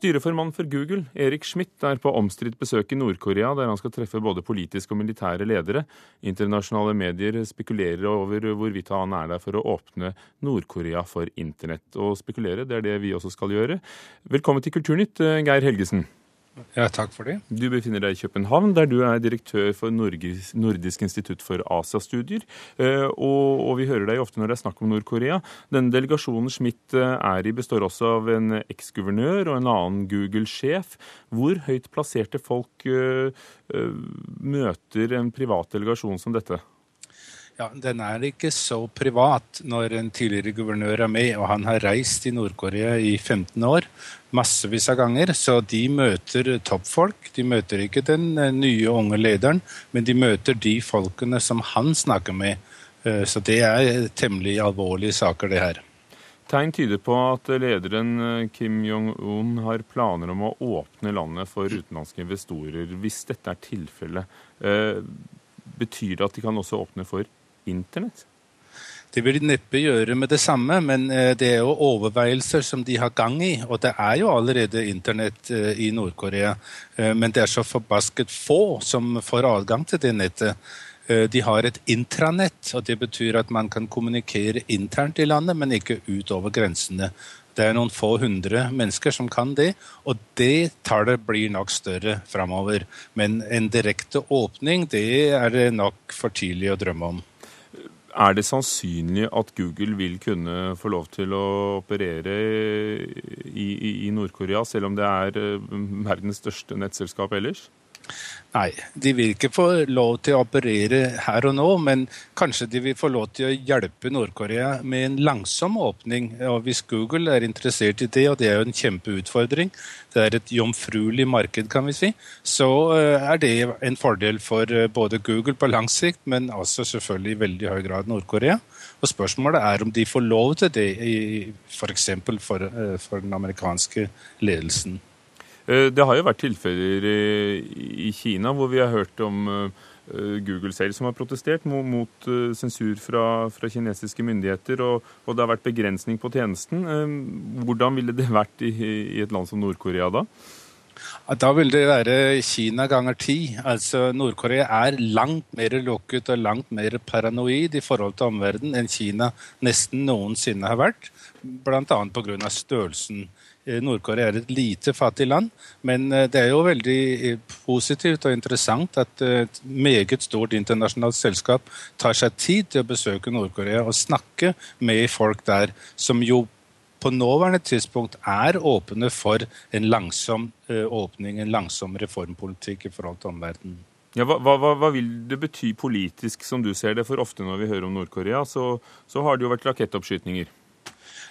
Styreformann for Google, Erik Schmidt, er på omstridt besøk i Nord-Korea, der han skal treffe både politiske og militære ledere. Internasjonale medier spekulerer over hvorvidt han er der for å åpne Nord-Korea for internett. Og spekulere, det er det vi også skal gjøre. Velkommen til Kulturnytt, Geir Helgesen. Ja, takk for det. Du befinner deg i København, der du er direktør for Nordisk institutt for Asiastudier. Eh, og, og, vi hører deg ofte når det er snakk om Nord-Korea. Denne delegasjonen Schmidt eh, er i, består også av en eksguvernør og en annen Google-sjef. Hvor høyt plasserte folk uh, møter en privat delegasjon som dette? Ja, Den er ikke så privat når en tidligere guvernør er med, og han har reist i Nord-Korea i 15 år, massevis av ganger. Så de møter toppfolk. De møter ikke den eh, nye, unge lederen, men de møter de folkene som han snakker med. Eh, så det er temmelig alvorlige saker, det her. Tegn tyder på at lederen eh, Kim Jong-un har planer om å åpne landet for utenlandske investorer. Hvis dette er tilfellet, betyr det at de kan også åpne for internett? Det vil de neppe gjøre med det samme, men eh, det er jo overveielser som de har gang i. Og det er jo allerede internett eh, i Nord-Korea, eh, men det er så forbasket få som får adgang til det nettet. De har et intranett, og det betyr at man kan kommunikere internt i landet, men ikke utover grensene. Det er noen få hundre mennesker som kan det, og det tallet blir nok større framover. Men en direkte åpning, det er det nok for tidlig å drømme om. Er det sannsynlig at Google vil kunne få lov til å operere i, i, i Nord-Korea, selv om det er eh, verdens største nettselskap ellers? Nei, de vil ikke få lov til å operere her og nå, men kanskje de vil få lov til å hjelpe Nord-Korea med en langsom åpning. Og Hvis Google er interessert i det, og det er jo en kjempeutfordring, det er et jomfruelig marked, kan vi si, så eh, er det en fordel for eh, både Google på lang sikt, men også selvfølgelig i veldig høy grad Nord-Korea. Og Spørsmålet er om de får lov til det, f.eks. For, for, eh, for den amerikanske ledelsen. Eh, det har jo vært tilfeller i Kina hvor vi har hørt om eh, Google selv som har protestert mot, eh, sensur fra, fra kinesiske myndigheter, og, og, det har vært begrensning på tjenesten. Hvordan ville det vært i, i et land som Nord-Korea da? Da vil det være Kina ganger ti. Altså, Nord-Korea er langt mer lukket og langt mer paranoid i forhold til omverdenen enn Kina nesten noensinne har vært, bl.a. pga. størrelsen Eh, Nord-Korea er et lite, fattig land, men eh, det er jo veldig eh, positivt og interessant at et meget stort internasjonalt selskap tar seg tid til å besøke Nord-Korea og snakke med folk der, som jo på nåværende tidspunkt er åpne for en langsom åpning, en langsom reformpolitikk i forhold til omverdenen. Ja, hva, hva, hva, vil det bety politisk, som du ser det? For ofte når vi hører om Nord-Korea, så, så har det jo vært rakettoppskytninger.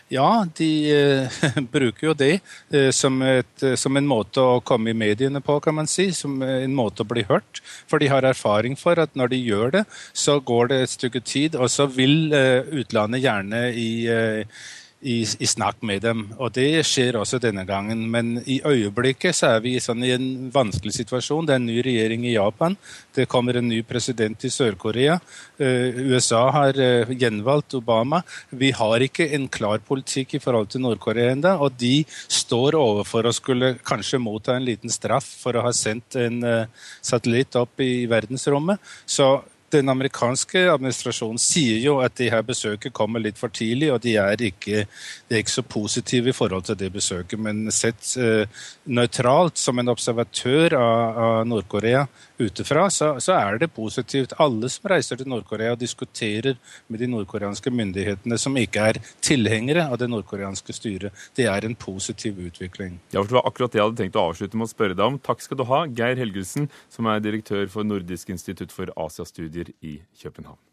Ja, de eh, bruker jo det eh, som, et, eh, som, en måte å komme i mediene på, kan man si. Som en måte å bli hørt. For de har erfaring for at når de gjør det, så går det et stykke tid, og så vil eh, utlandet gjerne i eh, i, i, snakk med dem. Og det skjer også denne gangen. Men i øyeblikket så er vi sånn i en vanskelig situasjon. Det er en ny regjering i Japan. Det kommer en ny president i Sør-Korea. Uh, USA har uh, gjenvalgt Obama. Vi har ikke en klar politikk i forhold til Nord-Korea ennå. Og de står overfor å skulle kanskje motta en liten straff for å ha sendt en uh, satellitt opp i verdensrommet. Så den amerikanske administrasjonen sier jo at det her besøket kommer litt for tidlig, og de er ikke, de er ikke så positive i forhold til det besøket. Men sett eh, nøytralt som en observatør av, av Nord-Korea utefra, så, så, er det positivt. Alle som reiser til Nord-Korea og diskuterer med de nordkoreanske myndighetene som ikke er tilhengere av det nordkoreanske styret, det er en positiv utvikling. Ja, for Det var akkurat det jeg hadde tenkt å avslutte med å spørre deg om. Takk skal du ha, Geir Helgelsen, som er direktør for Nordisk institutt for Asiastudier i København.